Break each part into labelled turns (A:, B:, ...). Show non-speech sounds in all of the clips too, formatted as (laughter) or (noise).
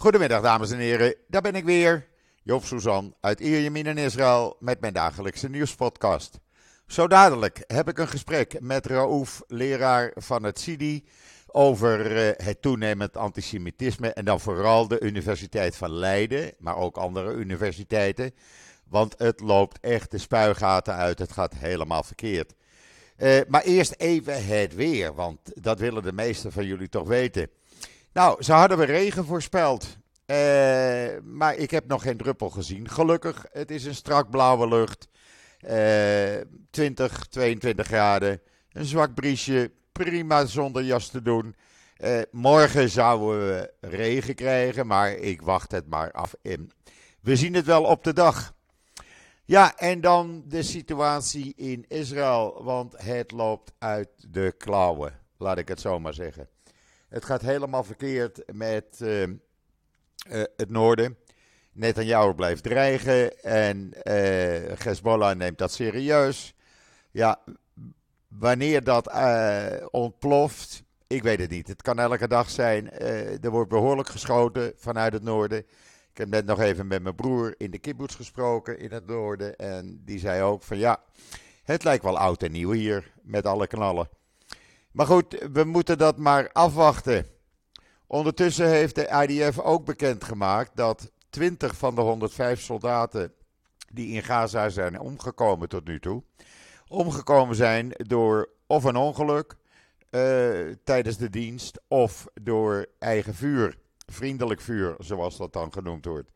A: Goedemiddag dames en heren, daar ben ik weer. Joop Suzan uit Ierjemien in Israël met mijn dagelijkse nieuwspodcast. Zo dadelijk heb ik een gesprek met Raouf, leraar van het CIDI, over eh, het toenemend antisemitisme en dan vooral de Universiteit van Leiden, maar ook andere universiteiten. Want het loopt echt de spuigaten uit, het gaat helemaal verkeerd. Uh, maar eerst even het weer, want dat willen de meesten van jullie toch weten. Nou, ze hadden we regen voorspeld. Uh, maar ik heb nog geen druppel gezien. Gelukkig, het is een strak blauwe lucht. Uh, 20, 22 graden. Een zwak briesje. Prima zonder jas te doen. Uh, morgen zouden we regen krijgen, maar ik wacht het maar af. In. We zien het wel op de dag. Ja, en dan de situatie in Israël, want het loopt uit de klauwen, laat ik het zo maar zeggen. Het gaat helemaal verkeerd met uh, uh, het noorden. Netanyahu blijft dreigen en uh, neemt dat serieus. Ja, wanneer dat ontploft, ik weet het niet. Het kan elke dag zijn. er wordt behoorlijk geschoten vanuit het noorden. Ik heb net nog even met mijn broer in de kibbutz gesproken in het noorden. En die zei ook van ja, het lijkt wel oud en nieuw hier met alle knallen. Maar goed, we moeten dat maar afwachten. Ondertussen heeft de IDF ook bekendgemaakt dat 20 van de 105 soldaten die in Gaza zijn omgekomen tot nu toe, omgekomen zijn door of een ongeluk uh, tijdens de dienst of door eigen vuur, vriendelijk vuur, zoals dat dan genoemd wordt.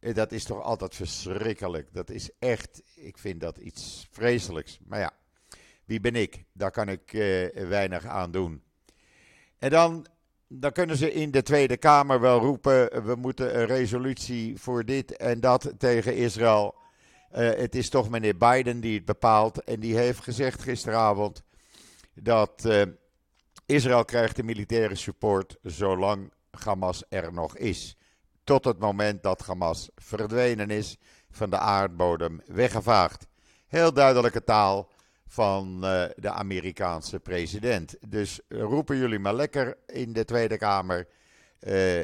A: Uh, dat is toch altijd verschrikkelijk. Dat is echt, ik vind dat iets vreselijks. Maar ja, wie ben ik? Daar kan ik uh, weinig aan doen. En dan, dan kunnen ze in de Tweede Kamer wel roepen: we moeten een resolutie voor dit en dat tegen Israël. Uh, het is toch meneer Biden die het bepaalt. En die heeft gezegd gisteravond dat uh, Israël krijgt de militaire support zolang Hamas er nog is. Tot het moment dat Hamas verdwenen is, van de aardbodem weggevaagd. Heel duidelijke taal van uh, de Amerikaanse president. Dus roepen jullie maar lekker in de Tweede Kamer. Uh,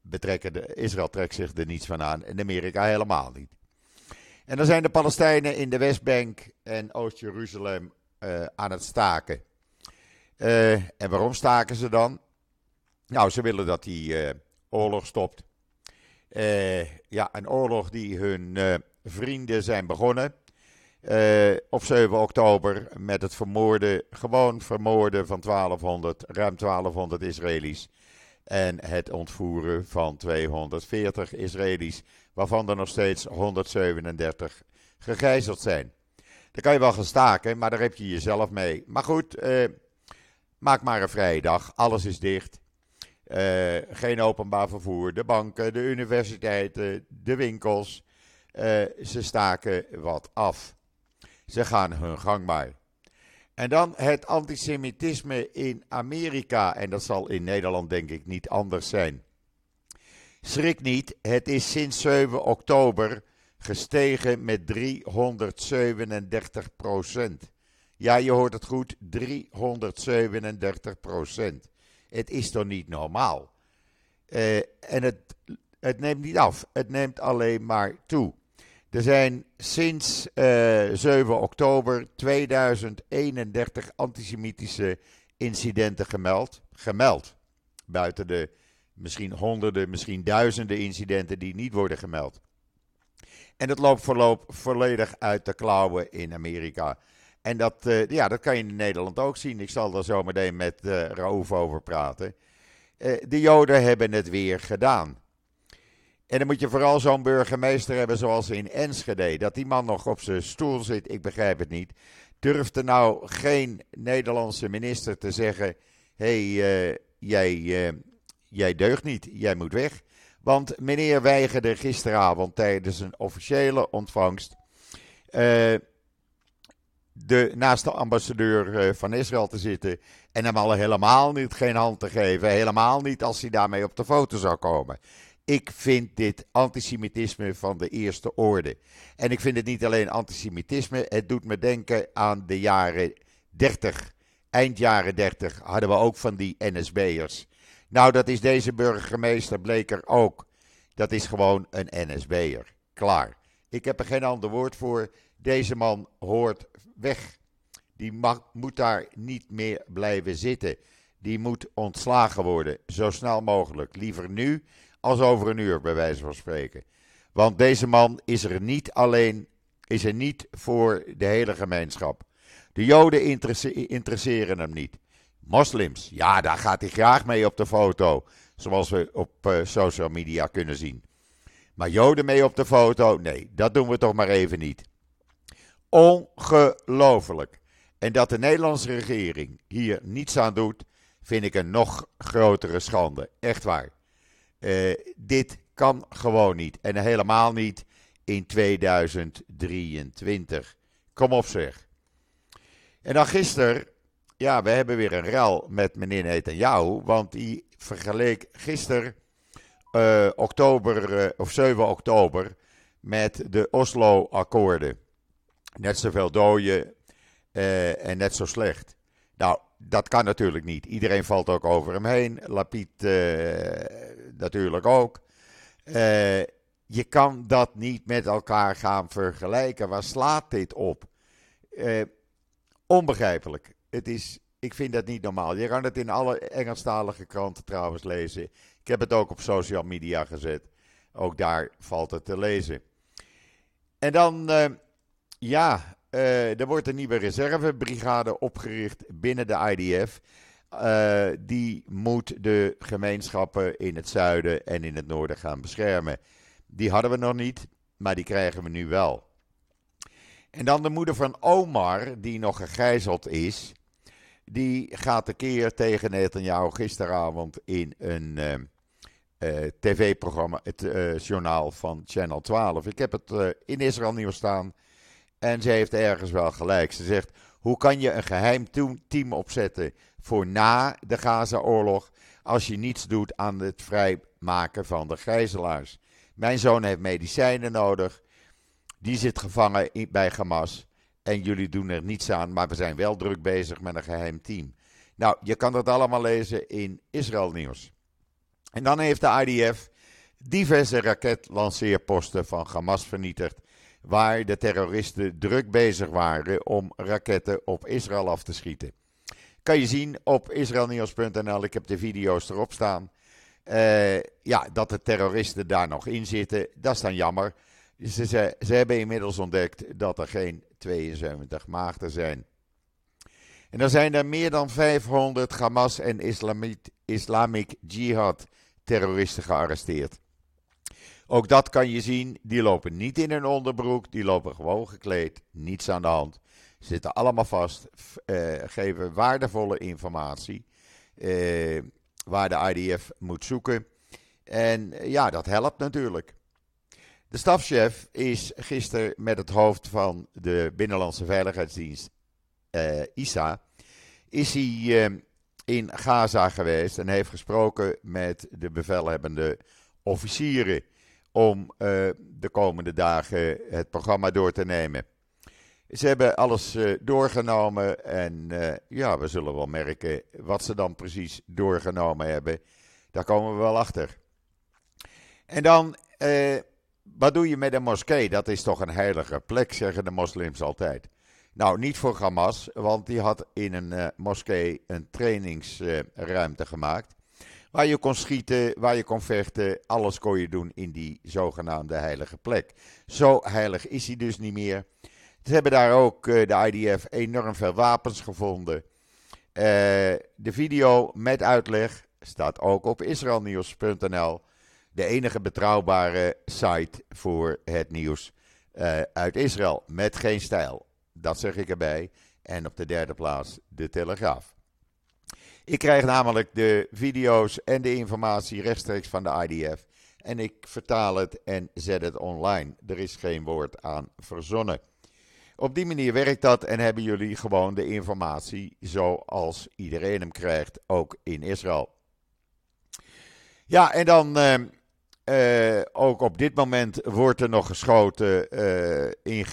A: betrekken de, Israël trekt zich er niets van aan en Amerika helemaal niet. En dan zijn de Palestijnen in de Westbank en Oost-Jeruzalem uh, aan het staken. en waarom staken ze dan? Nou, ze willen dat die oorlog stopt. ja, een oorlog die hun vrienden zijn begonnen. Uh, op 7 oktober met het vermoorden, gewoon vermoorden van 1200, ruim 1200 Israëli's. En het ontvoeren van 240 Israëli's, waarvan er nog steeds 137 gegijzeld zijn. Dan kan je wel gaan staken, maar daar heb je jezelf mee. Maar goed, uh, maak maar een vrije dag. Alles is dicht. Uh, geen openbaar vervoer. De banken, de universiteiten, de winkels. ze staken wat af. Ze gaan hun gang maar. En dan het antisemitisme in Amerika. En dat zal in Nederland denk ik niet anders zijn. Schrik niet, het is sinds 7 oktober gestegen met 337 procent. Ja, je hoort het goed, 337 procent. Het is toch niet normaal? Uh, en het, het neemt niet af, het neemt alleen maar toe. Er zijn sinds uh, eh, 7 oktober 2031 antisemitische incidenten gemeld. Gemeld. Buiten de misschien honderden, misschien duizenden incidenten die niet worden gemeld. En dat loopt voorloop volledig uit de klauwen in Amerika. En dat, uh, ja, dat kan je in Nederland ook zien. Ik zal er zo meteen met uh, Raouf over praten. De Joden hebben het weer gedaan. En dan moet je vooral zo'n burgemeester hebben zoals in Enschede. Dat die man nog op zijn stoel zit, ik begrijp het niet. Durft er nou geen Nederlandse minister te zeggen: hé, hey, uh, jij, uh, jij deugt niet, jij moet weg. Want meneer weigerde gisteravond tijdens een officiële ontvangst. Uh, de, naast de ambassadeur van Israël te zitten. En hem al helemaal niet geen hand te geven. Helemaal niet als hij daarmee op de foto zou komen. Ik vind dit antisemitisme van de eerste orde. En ik vind het niet alleen antisemitisme, het doet me denken aan de jaren 30. Eind jaren 30 hadden we ook van die NSB'ers. Nou, dat is deze burgemeester Bleker ook. Dat is gewoon een NSB'er. Klaar. Ik heb er geen ander woord voor. Deze man hoort weg. Die mag, moet daar niet meer blijven zitten. Die moet ontslagen worden, zo snel mogelijk. Liever nu als over een uur, bij wijze van spreken. Want deze man is er niet alleen, is er niet voor de hele gemeenschap. De Joden interesseren hem niet. Moslims, ja, daar gaat hij graag mee op de foto. Zoals we op uh, social media kunnen zien. Maar Joden mee op de foto, nee, dat doen we toch maar even niet. Ongelooflijk. En dat de Nederlandse regering hier niets aan doet, vind ik een nog grotere schande. Echt waar. Uh, dit kan gewoon niet. En helemaal niet in 2023. Kom op zeg. En dan gisteren, ja, we hebben weer een rel met meneer Netanyahu. Want die vergeleek gisteren, uh, oktober, uh, of 7 oktober, met de Oslo-akkoorden. Net zoveel doden uh, en net zo slecht. Nou, dat kan natuurlijk niet. Iedereen valt ook over hem heen. Lapid natuurlijk ook. Uh, je kan dat niet met elkaar gaan vergelijken. Waar slaat dit op? Uh, onbegrijpelijk. Het is, ik vind dat niet normaal. Je kan het in alle Engelstalige kranten trouwens lezen. Ik heb het ook op social media gezet. Ook daar valt het te lezen. En dan, uh, ja, er wordt een nieuwe reservebrigade opgericht binnen de IDF. Uh, die moet de gemeenschappen in het zuiden en in het noorden gaan beschermen. Die hadden we nog niet, maar die krijgen we nu wel. En dan de moeder van Omar, die nog gegijzeld is. Die gaat tekeer tegen Netanyahu gisteravond in een uh, uh, tv-programma, het journaal van Channel 12. Ik heb het in Israël nieuws staan en ze heeft ergens wel gelijk. Ze zegt, hoe kan je een geheim team opzetten voor na de Gaza-oorlog als je niets doet aan het vrijmaken van de gijzelaars. Mijn zoon heeft medicijnen nodig. Die zit gevangen bij Hamas. En jullie doen er niets aan, maar we zijn wel druk bezig met een geheim team. Nou, je kan dat allemaal lezen in Israël Nieuws. En dan heeft de IDF diverse raketlanceerposten van Hamas vernietigd. Waar de terroristen druk bezig waren om raketten op Israël af te schieten. Kan je zien op israelnieuws.nl. Ik heb de video's erop staan. Uh, ja, dat de terroristen daar nog in zitten, dat is dan jammer. Ze, ze, hebben inmiddels ontdekt dat er geen 72 maagden zijn. En dan zijn er meer dan 500 Hamas en Islamit, Islamic Jihad terroristen gearresteerd. Ook dat kan je zien. Die lopen niet in hun onderbroek, die lopen gewoon gekleed, niets aan de hand zitten allemaal vast, uh, geven waardevolle informatie uh, waar de IDF moet zoeken. En uh, ja, dat helpt natuurlijk. De stafchef is gisteren met het hoofd van de Binnenlandse Veiligheidsdienst, ISA, is hij in Gaza geweest en heeft gesproken met de bevelhebbende officieren om de komende dagen het programma door te nemen. Ze hebben alles uh, doorgenomen en uh, ja, we zullen wel merken wat ze dan precies doorgenomen hebben. Daar komen we wel achter. En dan, uh, wat doe je met een moskee? Dat is toch een heilige plek, zeggen de moslims altijd. Nou, niet voor Hamas, want die had in een moskee een trainingsruimte gemaakt. Waar je kon schieten, waar je kon vechten, alles kon je doen in die zogenaamde heilige plek. Zo heilig is hij dus niet meer. Ze hebben daar ook, uh, de IDF, enorm veel wapens gevonden. Uh, de video met uitleg staat ook op israelnieuws.nl. De enige betrouwbare site voor het nieuws uh, uit Israël. Met geen stijl. Dat zeg ik erbij. En op de derde plaats de Telegraaf. Ik krijg namelijk de video's en de informatie rechtstreeks van de IDF. En ik vertaal het en zet het online. Er is geen woord aan verzonnen. Op die manier werkt dat en hebben jullie gewoon de informatie zoals iedereen hem krijgt, ook in Israël. Ja, en dan uh, ook op dit moment wordt er nog geschoten uh, in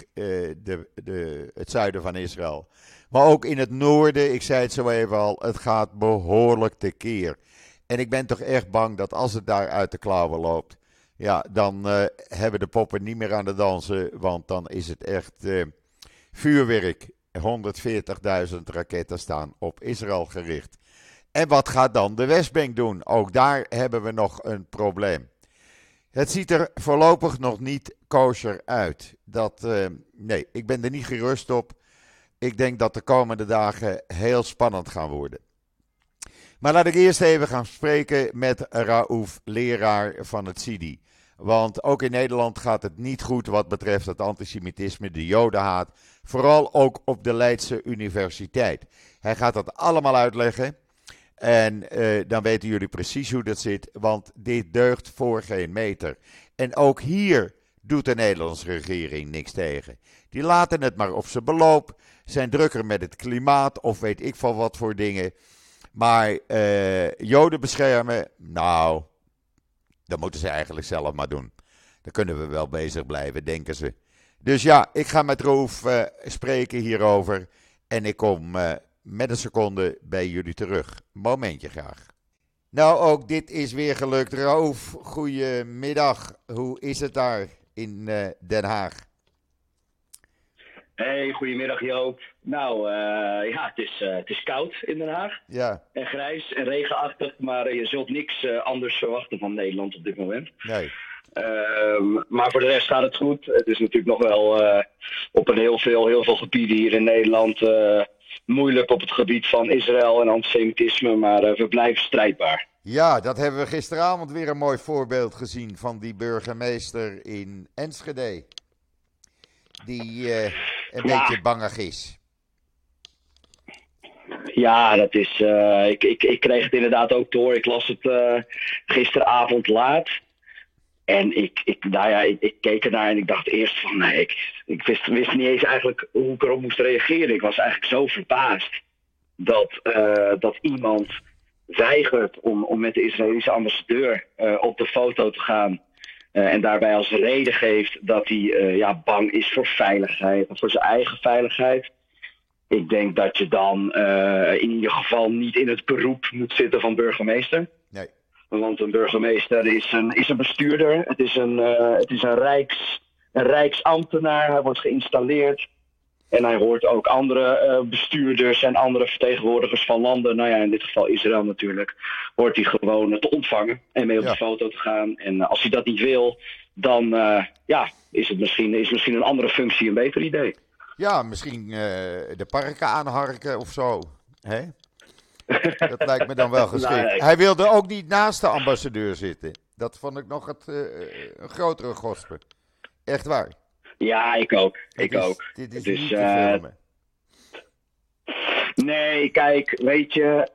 A: de, de, het zuiden van Israël. Maar ook in het noorden, ik zei het zo even al, het gaat behoorlijk tekeer. En ik ben toch echt bang dat als het daar uit de klauwen loopt, ja, dan hebben de poppen niet meer aan de dansen. Want dan is het echt vuurwerk. 140.000 raketten staan op Israël gericht. En wat gaat dan de Westbank doen? Ook daar hebben we nog een probleem. Het ziet er voorlopig nog niet kosher uit. Dat, uh, nee, ik ben er niet gerust op. Ik denk dat de komende dagen heel spannend gaan worden. Maar laat ik eerst even gaan spreken met Raouf, leraar van het CIDI. Want ook in Nederland gaat het niet goed wat betreft het antisemitisme, de jodenhaat. Vooral ook op de Leidse Universiteit. Hij gaat dat allemaal uitleggen. En uh, dan weten jullie precies hoe dat zit, want dit deugt voor geen meter. En ook hier doet de Nederlandse regering niks tegen. Die laten het maar op zijn beloop, zijn drukker met het klimaat of weet ik van wat voor dingen. Maar uh, Joden beschermen, nou, dat moeten ze eigenlijk zelf maar doen. Dan kunnen we wel bezig blijven, denken ze. Dus ja, ik ga met Roof uh, spreken hierover. En ik kom uh, met een seconde bij jullie terug. Momentje graag. Nou, ook dit is weer gelukt. Roof, goedemiddag. Hoe is het daar in uh, Den Haag?
B: Hey, goedemiddag Joop. Nou, uh, ja, het is, uh, het is koud in Den Haag.
A: Ja.
B: En grijs en regenachtig, maar je zult niks uh, anders verwachten van Nederland op dit moment.
A: Nee.
B: Uh, maar voor de rest gaat het goed. Het is natuurlijk nog wel op een heel veel, heel veel gebieden hier in Nederland moeilijk op het gebied van Israël en antisemitisme, maar we blijven strijdbaar.
A: Ja, dat hebben we gisteravond weer een mooi voorbeeld gezien van die burgemeester in Enschede. Die een ja. beetje bangig is.
B: Ja, dat is. Uh, ik, ik, ik kreeg het inderdaad ook door. Ik las het uh, gisteravond laat. En ik, ik, nou ja, ik, ik, keek ernaar en ik dacht eerst van nee, ik, ik wist, wist niet eens eigenlijk hoe ik erop moest reageren. Ik was eigenlijk zo verbaasd dat, uh, dat iemand weigert om, om met de Israëlische ambassadeur op de foto te gaan. Uh, en daarbij als reden geeft dat hij uh, ja, bang is voor veiligheid, voor zijn eigen veiligheid. Ik denk dat je dan uh, in ieder geval niet in het beroep moet zitten van burgemeester.
A: Nee.
B: Want een burgemeester is een, is een bestuurder, het is een, het is een, rijks, een rijksambtenaar, hij wordt geïnstalleerd. En hij hoort ook andere uh, bestuurders en andere vertegenwoordigers van landen, nou ja, in dit geval Israël natuurlijk, hoort hij gewoon te ontvangen en mee op ja. de foto te gaan. En uh, als hij dat niet wil, dan uh, ja, is het misschien, is misschien een andere functie een beter idee.
A: Ja, misschien de parken aanharken of zo. Hè? (laughs) Dat lijkt me dan wel geschikt. nou, hij wilde ook niet naast de ambassadeur zitten. Dat vond ik nog het een grotere gospe. Echt waar.
B: Ja, ik ook. Ik
A: is,
B: ook.
A: Dit is dus, niet te filmen.
B: Nee, kijk, weet je,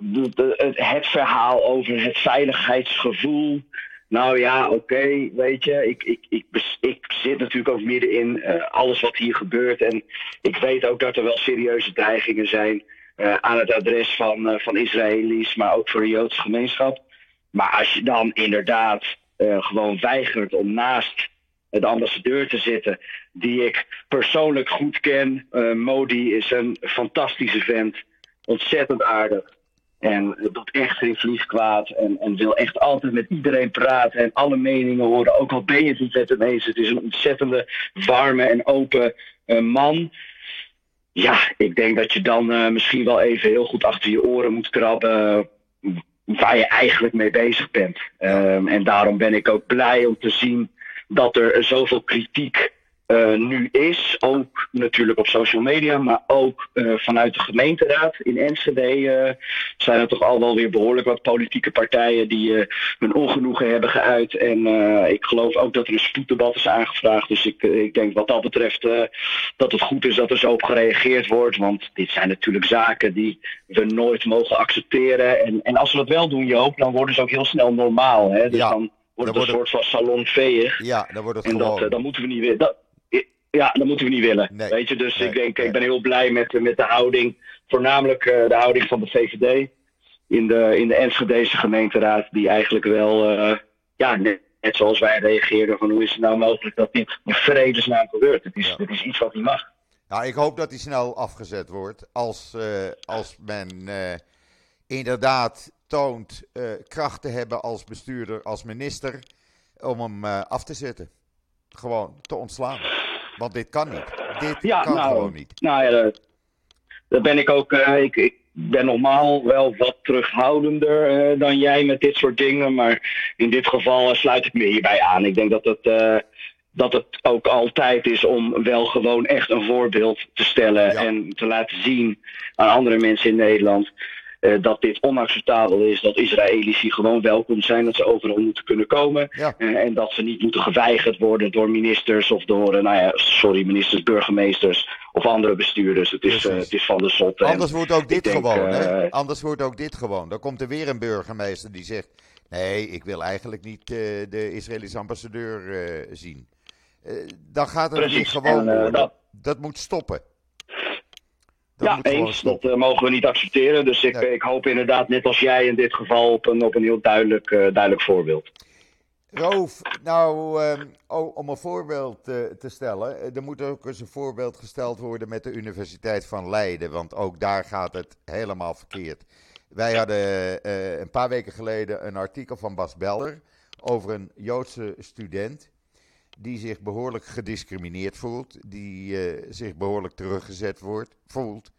B: de, de, het verhaal over het veiligheidsgevoel. Nou ja, oké, okay, weet je, ik, ik, ik, ik zit natuurlijk ook midden in uh, alles wat hier gebeurt. En ik weet ook dat er wel serieuze dreigingen zijn uh, aan het adres van, uh, van Israëli's, maar ook voor de Joodse gemeenschap. Maar als je dan inderdaad gewoon weigert om naast de ambassadeur te zitten, die ik persoonlijk goed ken. Uh, Modi is een fantastische vent, ontzettend aardig. En doet echt geen vlieg kwaad en, en wil echt altijd met iedereen praten en alle meningen horen. Ook al ben je het niet met hem eens. Het is een ontzettende warme en open uh, man. Ja, ik denk dat je dan uh, misschien wel even heel goed achter je oren moet krabben waar je eigenlijk mee bezig bent. Um, en daarom ben ik ook blij om te zien dat er zoveel kritiek uh, nu is. Ook natuurlijk op social media, maar ook uh, vanuit de gemeenteraad in Enschede uh, zijn er toch al wel weer behoorlijk wat politieke partijen die hun ongenoegen hebben geuit. En ik geloof ook dat er een spoeddebat is aangevraagd. Dus ik, ik denk wat dat betreft dat het goed is dat er zo op gereageerd wordt. Want dit zijn natuurlijk zaken die we nooit mogen accepteren. En, en als we dat wel doen, Joop, dan worden ze ook heel snel normaal. Hè? Dus
A: ja.
B: dan wordt het een soort van salonveeg.
A: Ja, dan wordt het
B: en
A: gewoon.
B: dat, dat moeten we niet willen. Dat, ja, dat moeten we niet willen.
A: Nee.
B: Weet je, dus
A: Nee,
B: ik denk,
A: nee.
B: ik ben heel blij met, met de houding. Voornamelijk uh, de houding van de VVD in de, in de Enschedese gemeenteraad. Die eigenlijk wel, uh, ja, net, net, zoals wij reageerden. Van hoe is het nou mogelijk dat dit in vredesnaam gebeurt? Het is,
A: Ja.
B: dit is iets wat niet mag.
A: Nou, ik hoop dat hij snel afgezet wordt. Als, eh, als men eh, inderdaad toont uh, kracht te hebben als bestuurder, als minister, om hem uh, af te zetten. Gewoon te ontslaan. Want dit kan niet. Dit
B: ja,
A: kan
B: nou,
A: gewoon niet.
B: Nou ja, daar ben ik ook. Uh, ik, ik, ben normaal wel wat terughoudender dan jij met dit soort dingen. Maar in dit geval sluit ik me hierbij aan. Ik denk dat het dat het ook altijd is om wel gewoon echt een voorbeeld te stellen en te laten zien aan andere mensen in Nederland uh, dat dit onacceptabel is, dat Israëli's hier gewoon welkom zijn, dat ze overal moeten kunnen komen
A: ja.
B: uh, en dat ze niet moeten geweigerd worden door ministers of door, uh, nou ja, sorry, ministers, burgemeesters of andere bestuurders. Het is, het is van de zot.
A: Anders wordt ook dit gewoon, hè? Anders wordt ook dit gewoon. Dan komt er weer een burgemeester die zegt, nee, ik wil eigenlijk niet de Israëlische ambassadeur zien. dan gaat het niet gewoon
B: en,
A: dat, dat moet stoppen.
B: Dat ja, eens. Dat uh, mogen we niet accepteren. Dus ik, nee. ik hoop inderdaad, net als jij in dit geval, op een, op een heel duidelijk, uh, duidelijk voorbeeld.
A: Roof, nou, um, oh, om een voorbeeld uh, te stellen. Er moet ook eens een voorbeeld gesteld worden met de Universiteit van Leiden. Want ook daar gaat het helemaal verkeerd. Wij hadden een paar weken geleden een artikel van Bas Beller over een Joodse student die zich behoorlijk gediscrimineerd voelt, die uh, zich behoorlijk teruggezet wordt, voelt.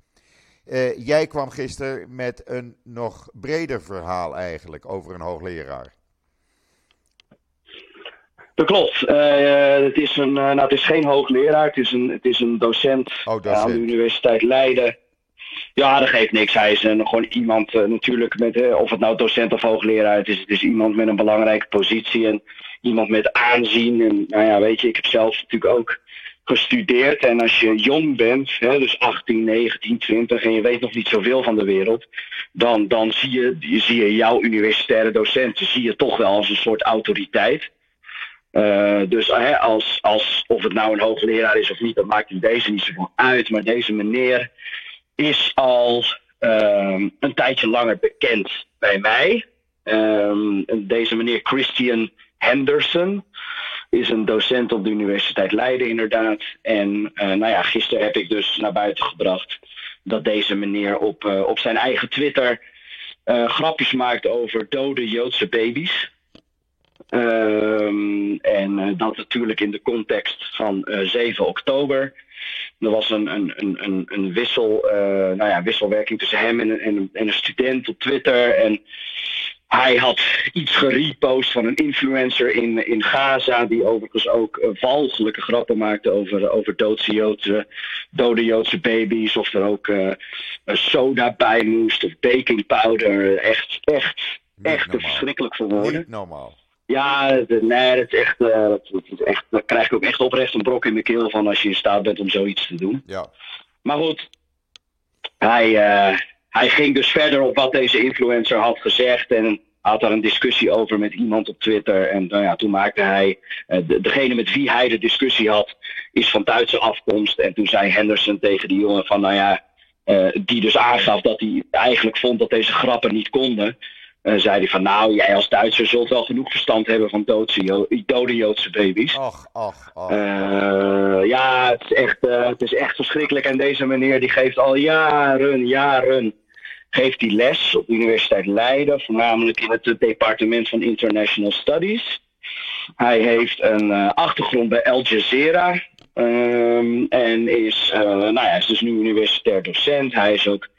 A: Uh, jij kwam gisteren met een nog breder verhaal eigenlijk over een hoogleraar.
B: Dat klopt. Uh, het, is een, nou, het is geen hoogleraar, het is een, het is een docent,
A: oh, docent.
B: aan de Universiteit Leiden. Ja, dat geeft niks. Hij is een, gewoon iemand natuurlijk met, of het nou docent of hoogleraar is, het is iemand met een belangrijke positie. En iemand met aanzien. En nou ja, weet je, ik heb zelf natuurlijk ook gestudeerd. En als je jong bent, hè, dus 18, 19, 20, en je weet nog niet zoveel van de wereld, dan, dan zie, je, zie je jouw universitaire docenten zie je toch wel als een soort autoriteit. Uh, dus als, als, of het nou een hoogleraar is of niet, dat maakt in deze niet zoveel uit. Maar deze meneer is al uh, een tijdje langer bekend bij mij. Uh, deze meneer Christian Henderson is een docent op de Universiteit Leiden inderdaad. En uh, nou ja, gisteren heb ik dus naar buiten gebracht dat deze meneer op, uh, op zijn eigen Twitter uh, grapjes maakt over dode Joodse baby's. Um, en dat natuurlijk in de context van 7 oktober. Er was een, een, een, een, wissel, nou ja, wisselwerking tussen hem en, en, en een student op Twitter. En hij had iets gerepost van een influencer in, in Gaza, die overigens ook uh, valselijke grappen maakte over, over doodse Joodse, dode Joodse baby's. Of er ook uh, soda bij moest, of baking powder. Echt, echt,
A: Niet
B: echt te verschrikkelijk voor woorden.
A: Niet normaal.
B: Ja, nee, dat is echt, uh, dat, dat is echt, daar krijg ik ook echt oprecht een brok in mijn keel van als je in staat bent om zoiets te doen.
A: Ja.
B: Maar goed, hij, uh, hij ging dus verder op wat deze influencer had gezegd en had daar een discussie over met iemand op Twitter. En nou ja, toen maakte hij, uh, de, degene met wie hij de discussie had, is van Duitse afkomst. En toen zei Henderson tegen die jongen van, nou ja, die dus aangaf dat hij eigenlijk vond dat deze grappen niet konden. Uh, zei hij van, nou, jij als Duitser zult wel genoeg verstand hebben van doodse, dode Joodse baby's.
A: Och, och, och.
B: Uh, ja, het is, echt, uh, het is echt verschrikkelijk. En deze meneer die geeft al jaren, jaren geeft hij les op de Universiteit Leiden, voornamelijk in het departement van International Studies. Hij heeft een uh, achtergrond bij Al Jazeera um, en is, nou ja, is dus nu universitair docent. Hij is ook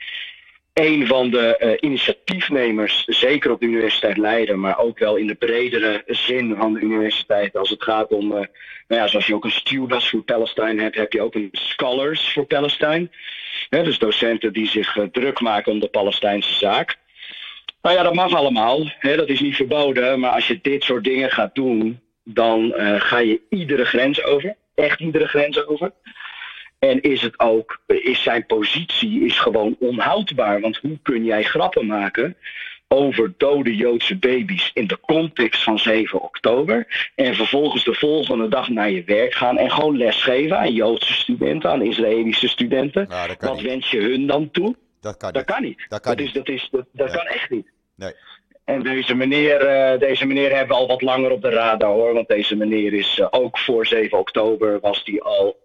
B: een van de initiatiefnemers, zeker op de Universiteit Leiden, maar ook wel in de bredere zin van de universiteit als het gaat om nou ja, zoals je ook een Students voor Palestine hebt, heb je ook een Scholars voor Palestine. Dus docenten die zich uh, druk maken om de Palestijnse zaak. Nou ja, dat mag allemaal. He, dat is niet verboden. Maar als je dit soort dingen gaat doen, dan ga je iedere grens over. Echt iedere grens over. En is het ook, is zijn positie is gewoon onhoudbaar. Want hoe kun jij grappen maken over dode Joodse baby's in de context van 7 oktober. En vervolgens de volgende dag naar je werk gaan en gewoon lesgeven aan Joodse studenten, aan Israëlische studenten.
A: Nou,
B: Wat
A: niet.
B: wens je hun dan toe?
A: Dat kan
B: Dat
A: niet.
B: kan niet.
A: Dat kan
B: is, dat, is, dat, kan echt niet.
A: Nee.
B: En deze meneer, uh, deze meneer hebben we al wat langer op de radar hoor. Want deze meneer is uh, ook voor 7 oktober was die al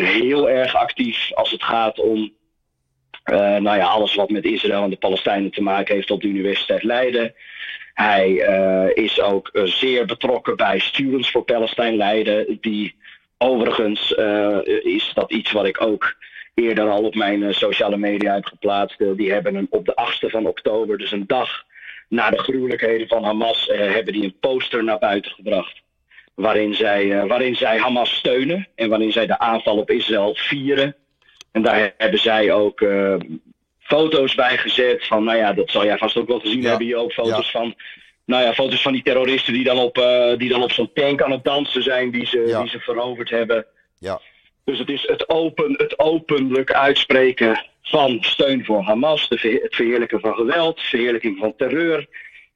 B: heel erg actief als het gaat om Uh, nou ja, alles wat met Israël en de Palestijnen te maken heeft op de Universiteit Leiden. Hij uh, is ook uh, zeer betrokken bij Students for Palestine Leiden. Die overigens is dat iets wat ik ook eerder al op mijn sociale media heb geplaatst. die hebben een, op de 8e van oktober, dus een dag na de gruwelijkheden van Hamas, hebben die een poster naar buiten gebracht. Waarin zij, waarin zij Hamas steunen en waarin zij de aanval op Israël vieren. En daar hebben zij ook uh, foto's bij gezet van, nou ja, dat zal jij vast ook wel gezien ja. hebben hier ook foto's van. Nou ja, foto's van die terroristen die dan op, uh, die dan op zo'n tank aan het dansen zijn die ze, ja. die ze veroverd hebben.
A: Ja.
B: Dus het is het, open, het openlijk uitspreken van steun voor Hamas, de, het verheerlijken van geweld, verheerlijking van terreur.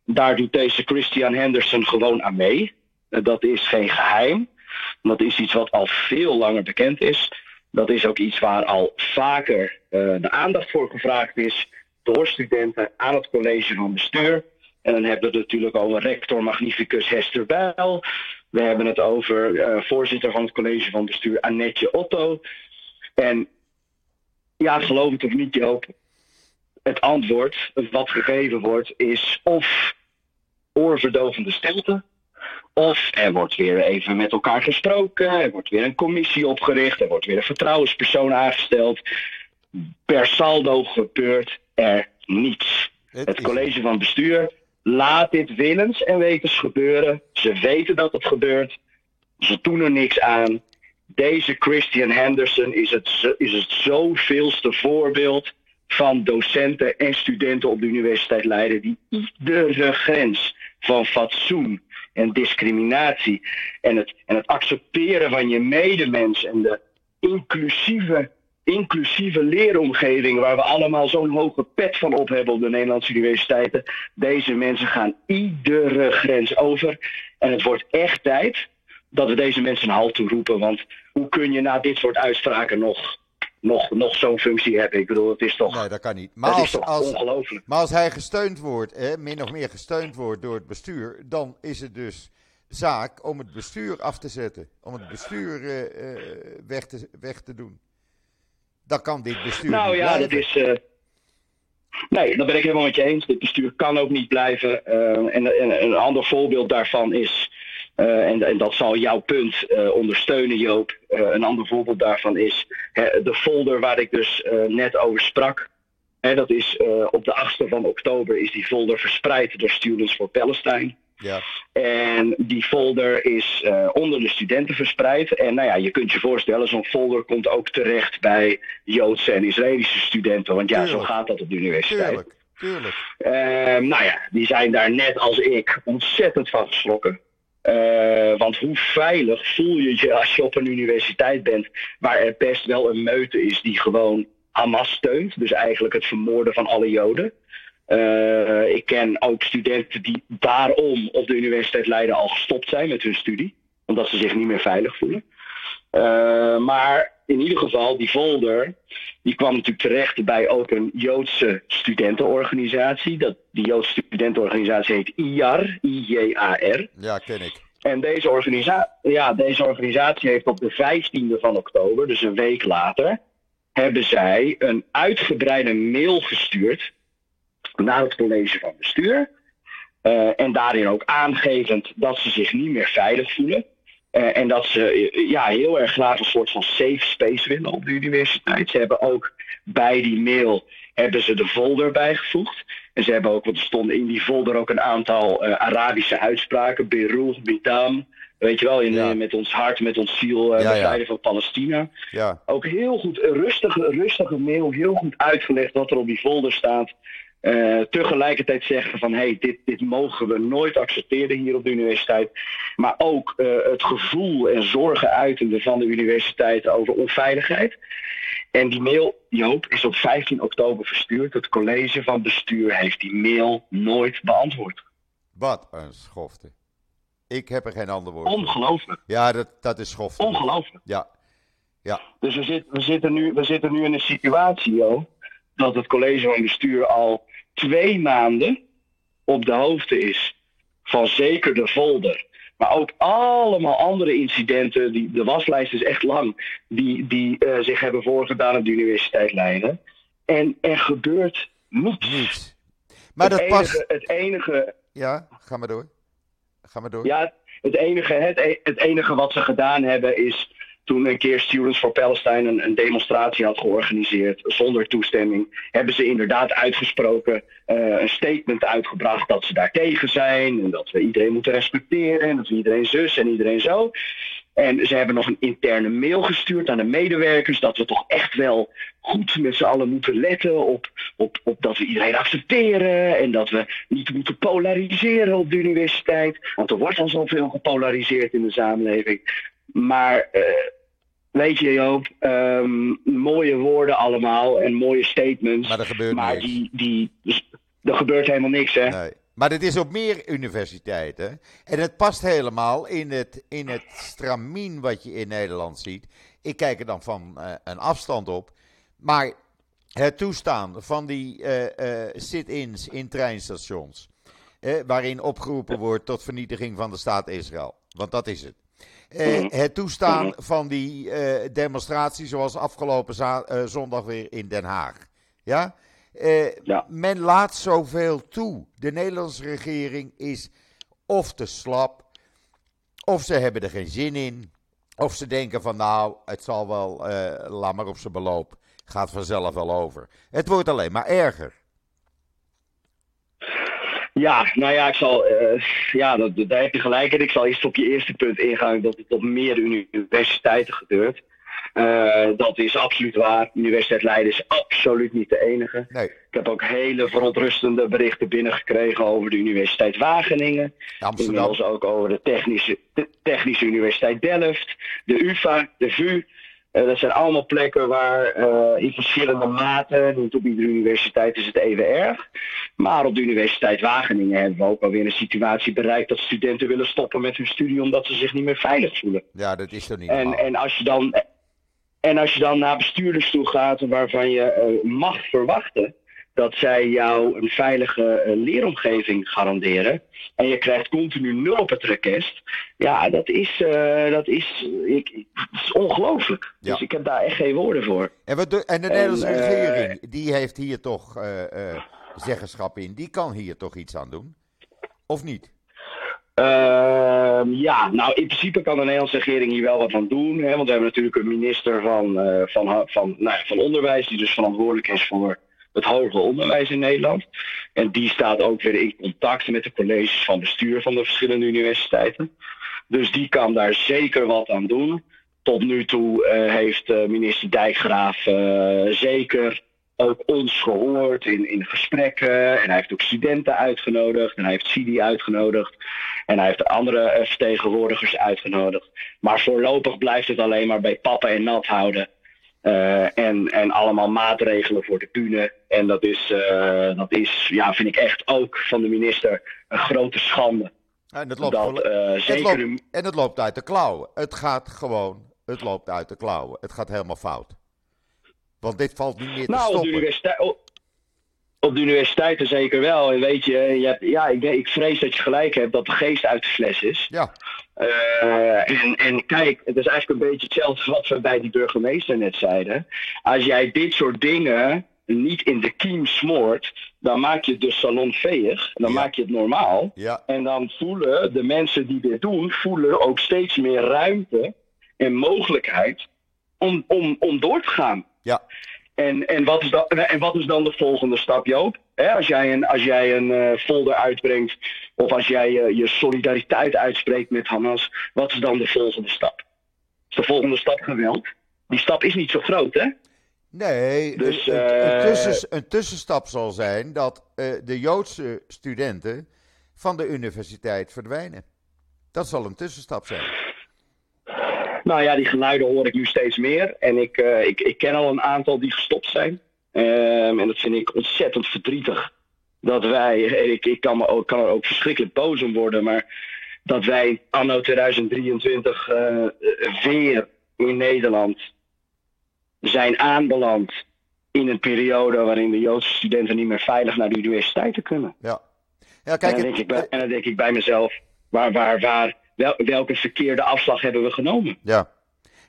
B: Daar doet deze Christian Henderson gewoon aan mee. Dat is geen geheim. Dat is iets wat al veel langer bekend is. Dat is ook iets waar al vaker uh, de aandacht voor gevraagd is door studenten aan het college van bestuur. En dan hebben we het natuurlijk over rector magnificus Hester Bijl. We hebben het over uh, voorzitter van het college van bestuur Annetje Otto. En ja, geloof het of niet Joop, het antwoord wat gegeven wordt is of oorverdovende stilte of er wordt weer even met elkaar gesproken, er wordt weer een commissie opgericht, er wordt weer een vertrouwenspersoon aangesteld. Per saldo gebeurt er niets. Het, het college van bestuur laat dit willens en wetens gebeuren. Ze weten dat het gebeurt. Ze doen er niks aan. Deze Christian Henderson is het, is het zoveelste voorbeeld van docenten en studenten op de Universiteit Leiden die iedere grens van fatsoen en discriminatie en het, en het accepteren van je medemens en de inclusieve, inclusieve leeromgeving waar we allemaal zo'n hoge pet van op hebben op de Nederlandse universiteiten. Deze mensen gaan iedere grens over en het wordt echt tijd dat we deze mensen een halt toeroepen, want hoe kun je na dit soort uitspraken nog nog, nog zo'n functie hebben. Ik bedoel, het is toch.
A: Nee, dat kan niet. Maar als, als, ongelooflijk. Maar als hij gesteund wordt, hè, min of meer gesteund wordt door het bestuur, dan is het dus zaak om het bestuur af te zetten. Om het bestuur uh, weg, te, weg te doen. Dan kan dit bestuur.
B: Nou
A: niet
B: ja,
A: blijven.
B: dat is. Uh, nee, dat ben ik helemaal met je eens. Dit bestuur kan ook niet blijven. en, en een ander voorbeeld daarvan is. Uh, en, en, dat zal jouw punt uh, ondersteunen, Joop. Uh, een ander voorbeeld daarvan is hè, de folder waar ik dus net over sprak. Hè, dat is op de 8e van oktober is die folder verspreid door Students for Palestine.
A: Ja.
B: En die folder is onder de studenten verspreid. En nou ja, je kunt je voorstellen, zo'n folder komt ook terecht bij Joodse en Israëlische studenten. Want ja,
A: Tuurlijk.
B: zo gaat dat op de universiteit.
A: Tuurlijk, tuurlijk.
B: Ehm, nou ja, die zijn daar net als ik ontzettend van geschrokken. Uh, want hoe veilig voel je je als je op een universiteit bent waar er best wel een meute is die gewoon Hamas steunt, dus eigenlijk het vermoorden van alle Joden. Uh, ik ken ook studenten die daarom op de Universiteit Leiden al gestopt zijn met hun studie, omdat ze zich niet meer veilig voelen. Uh, maar in ieder geval, die folder, die kwam natuurlijk terecht bij ook een Joodse studentenorganisatie. Dat, die Joodse studentenorganisatie heet IJAR, I-J-A-R.
A: Ja, ken ik.
B: En deze, organisa ja, deze organisatie heeft op de 15e van oktober, dus een week later, hebben zij een uitgebreide mail gestuurd naar het college van bestuur. Uh, en daarin ook aangevend dat ze zich niet meer veilig voelen. Uh, en dat ze uh, ja, heel erg graag een soort van safe space willen op de universiteit. Ze hebben ook bij die mail hebben ze de folder bijgevoegd. En ze hebben ook, want er stonden in die folder ook een aantal uh, Arabische uitspraken. Beruch, Bidam. Weet je wel, in, ja. met ons hart, met ons ziel, uh,
A: Ja, ja.
B: van Palestina.
A: Ja,
B: Ook heel goed, een rustige, rustige mail, heel goed uitgelegd wat er op die folder staat. Uh, tegelijkertijd zeggen van hé, hey, dit, dit mogen we nooit accepteren hier op de universiteit. Maar ook uh, het gevoel en zorgen uitende van de universiteit over onveiligheid. En die mail, Joop, is op 15 oktober verstuurd. Het college van bestuur heeft die mail nooit beantwoord.
A: wat een schofte. Ik heb er geen ander woord voor.
B: Ongelooflijk.
A: Ja, dat, dat is schofte.
B: Ongelooflijk.
A: Ja, ja,
B: Dus we, zit, we, zitten nu, we zitten nu in een situatie, Joop, dat het college van bestuur al twee maanden op de hoogte is van zeker de folder. Maar ook allemaal andere incidenten, die, de waslijst is echt lang, die, die uh, zich hebben voorgedaan op de Universiteit Leiden. En er gebeurt niets.
A: Niets. Maar
B: het
A: dat
B: enige,
A: past.
B: Het enige,
A: Ja, ga maar door. Ga maar door.
B: ja, het enige, het, het enige wat ze gedaan hebben is toen een keer Students for Palestine een, demonstratie had georganiseerd zonder toestemming, hebben ze inderdaad uitgesproken eh, een statement uitgebracht dat ze daar tegen zijn en dat we iedereen moeten respecteren en dat we iedereen zus en iedereen zo. En ze hebben nog een interne mail gestuurd aan de medewerkers dat we toch echt wel goed met z'n allen moeten letten op, op, op dat we iedereen accepteren en dat we niet moeten polariseren op de universiteit. Want er wordt al zoveel gepolariseerd in de samenleving. Maar eh, weet je Joop, ehm, mooie woorden allemaal en mooie statements.
A: Maar er gebeurt
B: maar
A: niks.
B: die, die, dus er gebeurt helemaal niks hè.
A: Nee. Maar dit is op meer universiteiten. En het past helemaal in het, in het stramien wat je in Nederland ziet. Ik kijk er dan van eh, een afstand op. Maar het toestaan van die eh, eh, sit-ins in treinstations. waarin opgeroepen wordt tot vernietiging van de staat Israël. Want dat is het. Eh, het toestaan van die eh, demonstratie zoals afgelopen eh, zondag weer in Den Haag. Ja? Eh,
B: Ja.
A: Men laat zoveel toe. De Nederlandse regering is of te slap, of ze hebben er geen zin in, of ze denken van nou, het zal wel, eh, laat maar op zijn beloop, gaat vanzelf wel over. Het wordt alleen maar erger.
B: Ja, nou ja, ik zal, eh, ja dat, daar heb je gelijk in. Ik zal eerst op je eerste punt ingaan dat het op meer universiteiten gebeurt. Eh, dat is absoluut waar. Universiteit Leiden is absoluut niet de enige.
A: Nee,
B: Ik heb ook hele verontrustende berichten binnengekregen over de Universiteit Wageningen.
A: Amsterdam.
B: Inmiddels ook over de Technische, de Technische Universiteit Delft, de UvA, de VU. Eh, dat zijn allemaal plekken waar eh, in verschillende maten, niet op iedere universiteit is het even erg. Maar op de Universiteit Wageningen hebben we ook alweer een situatie bereikt dat studenten willen stoppen met hun studie omdat ze zich niet meer veilig voelen.
A: Ja, dat is toch niet
B: En, en, als je dan, en als je dan naar bestuurders toe gaat waarvan je eh, mag verwachten dat zij jou een veilige eh, leeromgeving garanderen. En je krijgt continu nul op het request. Ja, dat is, eh, dat is, ik, is ongelooflijk.
A: Ja.
B: Dus ik heb daar echt geen woorden voor.
A: En, wat en de Nederlandse
B: eh,
A: regering, die heeft hier toch zeggenschap in. Die kan hier toch iets aan doen? Of niet?
B: Ehm, ja, nou in principe kan de Nederlandse regering hier wel wat aan doen. Hè, want we hebben natuurlijk een minister van, van, van, nou, van Onderwijs, die dus verantwoordelijk is voor het hoger onderwijs in Nederland. En die staat ook weer in contact met de colleges van bestuur van de verschillende universiteiten. Dus die kan daar zeker wat aan doen. Tot nu toe eh, heeft eh, minister Dijkgraaf eh, zeker ook ons gehoord in, in gesprekken. En hij heeft ook studenten uitgenodigd. En hij heeft CIDI uitgenodigd. En hij heeft andere vertegenwoordigers uitgenodigd. Maar voorlopig blijft het alleen maar bij pappen en nat houden. Eh, en, en allemaal maatregelen voor de bühne. En dat is, eh, dat is, ja, vind ik echt ook van de minister een grote schande.
A: En het loopt,
B: Dat eh,
A: het
B: zeker
A: loopt-
B: een-
A: en het loopt uit de klauwen. Het gaat gewoon, het loopt uit de klauwen. Het gaat helemaal fout. Want dit valt niet meer te
B: Nou,
A: stoppen.
B: Op, de universiteiten zeker wel. En weet je, je hebt, ja, ik, ik vrees dat je gelijk hebt dat de geest uit de fles is.
A: Ja,
B: Eh, en, en kijk, het is eigenlijk een beetje hetzelfde wat we bij die burgemeester net zeiden. Als jij dit soort dingen niet in de kiem smoort, dan maak je de salon veeg. Dan
A: Ja.
B: maak je het normaal.
A: ja,
B: En dan voelen de mensen die dit doen, voelen ook steeds meer ruimte en mogelijkheid om, om, om door te gaan.
A: ja.
B: En, en, wat is dan, en wat is dan de volgende stap, Joop? Als jij een, als jij een eh, folder uitbrengt of als jij eh, je solidariteit uitspreekt met Hamas, wat is dan de volgende stap? Is de volgende stap geweld? Die stap is niet zo groot, hè?
A: Nee,
B: Dus,
A: een, een,
B: eh,
A: tussens- een tussenstap zal zijn dat de Joodse studenten van de universiteit verdwijnen. Dat zal een tussenstap zijn.
B: Nou ja, die geluiden hoor ik nu steeds meer. En ik, eh, ik, ik ken al een aantal die gestopt zijn. Ehm, en dat vind ik ontzettend verdrietig. Dat wij, ik, ik kan, me ook, kan er ook verschrikkelijk boos om worden, maar dat wij anno 2023 eh, eh, weer in Nederland zijn aanbeland in een periode waarin de Joodse studenten niet meer veilig naar de universiteiten kunnen.
A: Ja, ja
B: En
A: kijk,
B: dan,
A: het-
B: denk ik bij, en dan denk ik bij mezelf, waar, waar, waar, wel, welke verkeerde afslag hebben we genomen?
A: Ja.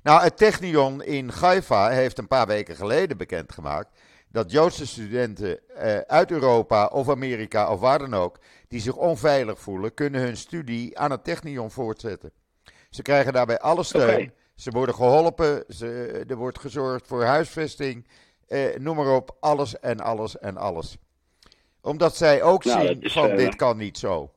A: Nou, het Technion in Haifa heeft een paar weken geleden bekendgemaakt dat Joodse studenten uh, uit Europa of Amerika of waar dan ook, die zich onveilig voelen, kunnen hun studie aan het technion voortzetten. Ze krijgen daarbij alle steun. Okay. Ze worden geholpen, ze, er wordt gezorgd voor huisvesting, uh, noem maar op, alles en alles en alles. Omdat zij ook nou, zien van dit kan niet zo.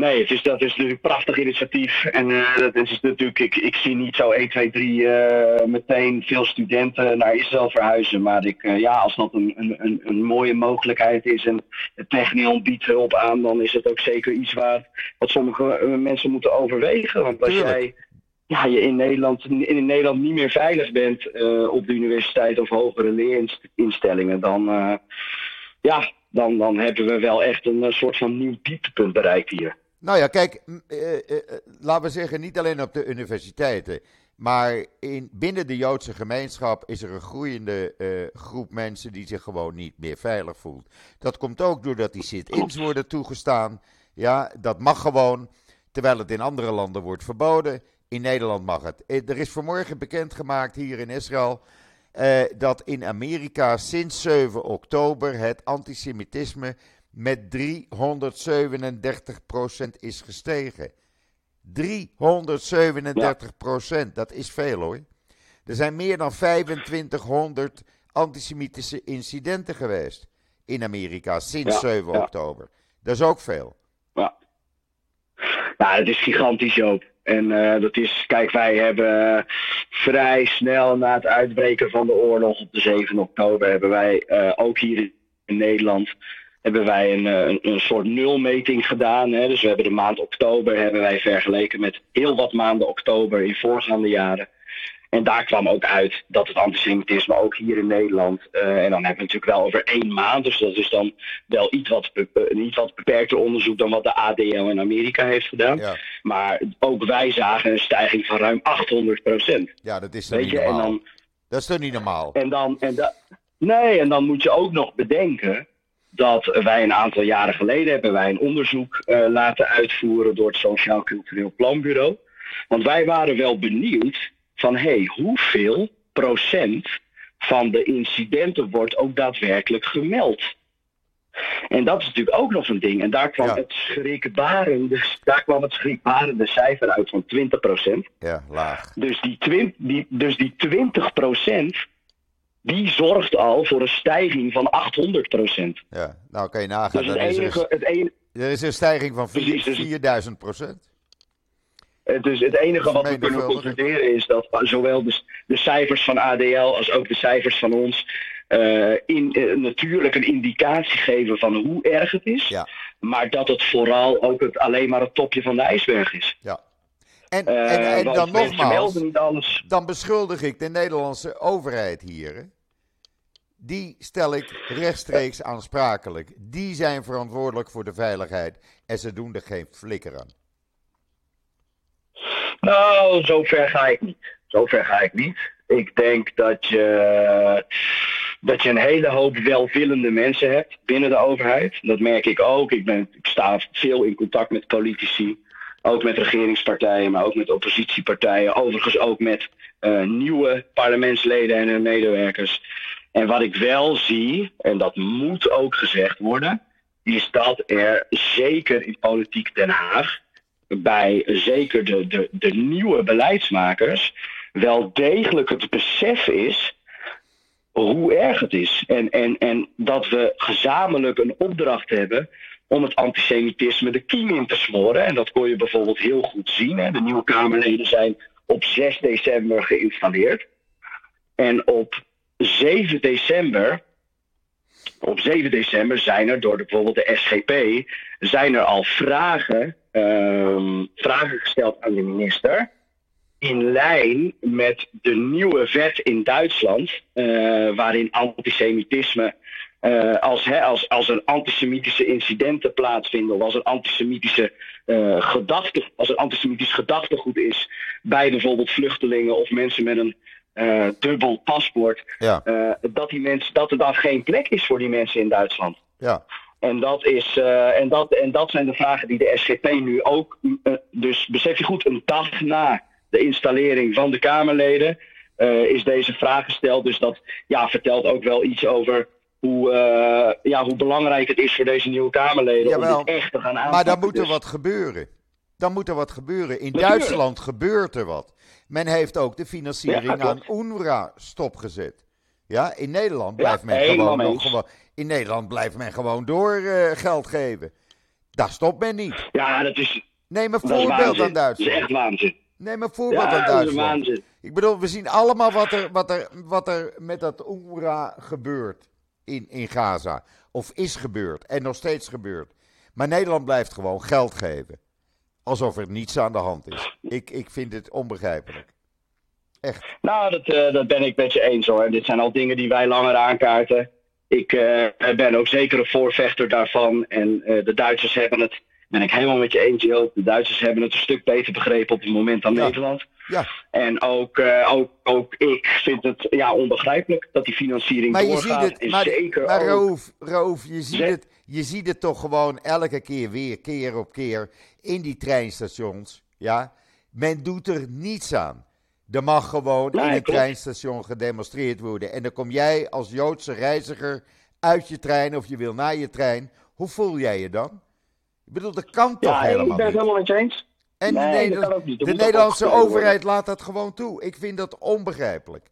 B: Nee, het is, dat is natuurlijk een prachtig initiatief. En uh, dat is natuurlijk, ik, ik zie niet zo 1, 2, 3 uh, meteen veel studenten naar Israël verhuizen. Maar ik, uh, ja, als dat een, een, een mooie mogelijkheid is en het Technion biedt hulp aan, dan is het ook zeker iets waar, wat sommige eh, mensen moeten overwegen. Want als jij ja, je in Nederland, in Nederland niet meer veilig bent op de universiteit of hogere leerinstellingen, dan, ja, dan, dan hebben we wel echt een soort van nieuw dieptepunt bereikt hier.
A: Nou ja, kijk, uh, uh, laten we zeggen, niet alleen op de universiteiten, maar in, binnen de Joodse gemeenschap is er een groeiende groep mensen die zich gewoon niet meer veilig voelt. Dat komt ook doordat die sit-ins worden toegestaan. Ja, dat mag gewoon, terwijl het in andere landen wordt verboden. In Nederland mag het. Er is vanmorgen bekendgemaakt hier in Israël dat in Amerika sinds 7 oktober het antisemitisme met 337% is gestegen. 337%, dat is veel hoor. Er zijn meer dan 2500 antisemitische incidenten geweest in Amerika sinds 7 oktober. Dat is ook veel.
B: Ja, nou, dat is gigantisch, Joop. En uh, dat is, kijk, wij hebben vrij snel na het uitbreken van de oorlog op de 7 oktober, hebben wij uh, ook hier in Nederland hebben wij een, eh, een, een soort nulmeting gedaan. Hè. Dus we hebben de maand oktober hebben wij vergeleken met heel wat maanden oktober in voorgaande jaren. En daar kwam ook uit dat het antisemitisme ook hier in Nederland, uh, en dan hebben we natuurlijk wel over één maand, dus dat is dan wel iets wat, een iets wat beperkter onderzoek dan wat de ADL in Amerika heeft gedaan. Ja. Maar ook wij zagen een stijging van ruim 800 procent.
A: Ja, dat is dan niet normaal. En dan, dat is toch niet normaal?
B: En dan, en da, nee, en dan moet je ook nog bedenken dat wij een aantal jaren geleden hebben wij een onderzoek uh, laten uitvoeren door het Sociaal Cultureel Planbureau. Want wij waren wel benieuwd van hé, hey, hoeveel procent van de incidenten wordt ook daadwerkelijk gemeld? En dat is natuurlijk ook nog een ding. En daar kwam, ja. het, schrikbarende, daar kwam het schrikbarende cijfer uit van 20%.
A: Ja, laag.
B: Dus die, twin, die, dus die 20% die zorgt al voor een stijging van 800 procent.
A: Ja, nou kan je nagaan. Dus het enige, er, is, het enige, er is een stijging van 4000 procent.
B: Dus het enige wat we kunnen concluderen is dat zowel de, de, cijfers van ADL als ook de cijfers van ons uh, in, uh, natuurlijk een indicatie geven van hoe erg het is. Ja. Maar dat het vooral ook het, alleen maar het topje van de ijsberg is.
A: Ja. En, uh, en, en dan nogmaals, dan beschuldig ik de Nederlandse overheid hier. Die stel ik rechtstreeks aansprakelijk. Die zijn verantwoordelijk voor de veiligheid en ze doen er geen flikker aan.
B: Nou, zover ga ik niet. Zover ga ik niet. Ik denk dat je, dat je een hele hoop welwillende mensen hebt binnen de overheid. Dat merk ik ook. Ik, ben, ik sta veel in contact met politici. Ook met regeringspartijen, maar ook met oppositiepartijen. Overigens ook met uh, nieuwe parlementsleden en hun medewerkers. En wat ik wel zie, en dat moet ook gezegd worden, is dat er zeker in politiek Den Haag, bij zeker de, de, de nieuwe beleidsmakers, wel degelijk het besef is hoe erg het is. En, en, en dat we gezamenlijk een opdracht hebben om het antisemitisme de kiem in te smoren. En dat kon je bijvoorbeeld heel goed zien. Hè. De nieuwe Kamerleden zijn op 6 december geïnstalleerd. En op 7 december, op 7 december zijn er door bijvoorbeeld de SGP, zijn er al vragen, um, vragen gesteld aan de minister. In lijn met de nieuwe wet in Duitsland, uh, waarin antisemitisme uh, als, hè, als, als er antisemitische incidenten plaatsvinden, of als er antisemitische uh, gedachten, als er antisemitisch gedachtegoed is bij bijvoorbeeld vluchtelingen of mensen met een uh, dubbel paspoort, ja. dat, die mensen, dat er dan geen plek is voor die mensen in Duitsland.
A: Ja.
B: En dat, is, en, dat, en dat zijn de vragen die de SGP nu ook, dus besef je goed, een dag na de installering van de Kamerleden, eh, is deze vraag gesteld. Dus dat ja, vertelt ook wel iets over hoe, eh, ja, hoe belangrijk het is voor deze nieuwe Kamerleden
A: Jawel,
B: om dit echt te gaan aanpakken.
A: Maar dan moet er
B: Dus-
A: wat gebeuren. Dan moet er wat gebeuren. In
B: Natuurlijk.
A: Duitsland gebeurt er wat. Men heeft ook de financiering
B: Ja,
A: aan. UNRWA stopgezet. Ja, in Nederland
B: Ja,
A: blijft men gewoon nog gewoon. In Nederland blijft men gewoon door eh, geld geven. Daar stopt men niet.
B: Ja, dat is,
A: Neem een voorbeeld aan
B: Dat is echt
A: Duitsland.
B: waanzin.
A: Neem een voorbeeld
B: Ja,
A: aan Duitsland.
B: waanzin.
A: Ik bedoel, we zien allemaal wat er, wat er, wat er met dat UNRWA gebeurt in, in Gaza. Of is gebeurd en nog steeds gebeurt. Maar Nederland blijft gewoon geld geven. Alsof er niets aan de hand is. Ik, ik vind het onbegrijpelijk. Echt.
B: Nou, dat, eh, dat ben ik met je eens hoor. Dit zijn al dingen die wij langer aankaarten. Ik eh, ben ook zeker een voorvechter daarvan. En eh, de Duitsers hebben het, ben ik helemaal met je eens, Joop. De Duitsers hebben het een stuk beter begrepen op het moment dan
A: Ja.
B: Nederland.
A: Ja,
B: En ook, eh, ook, ook ik vind het ja, onbegrijpelijk dat die financiering
A: maar je
B: doorgaat.
A: ziet het. Maar,
B: zeker
A: maar Raouf, je, ziet het, je ziet het toch gewoon elke keer weer, keer op keer. In die treinstations. Ja, men doet er niets aan. Er mag gewoon
B: Nee,
A: in een
B: klopt.
A: treinstation gedemonstreerd worden. En dan kom jij als Joodse reiziger uit je trein of je wil naar je trein. Hoe voel jij je dan? Ik bedoel, dat kan toch
B: ja, ik
A: helemaal
B: ben het
A: niet?
B: helemaal je eens.
A: En de,
B: Nee, dat
A: de Nederlandse overheid laat dat gewoon toe. Ik vind dat onbegrijpelijk.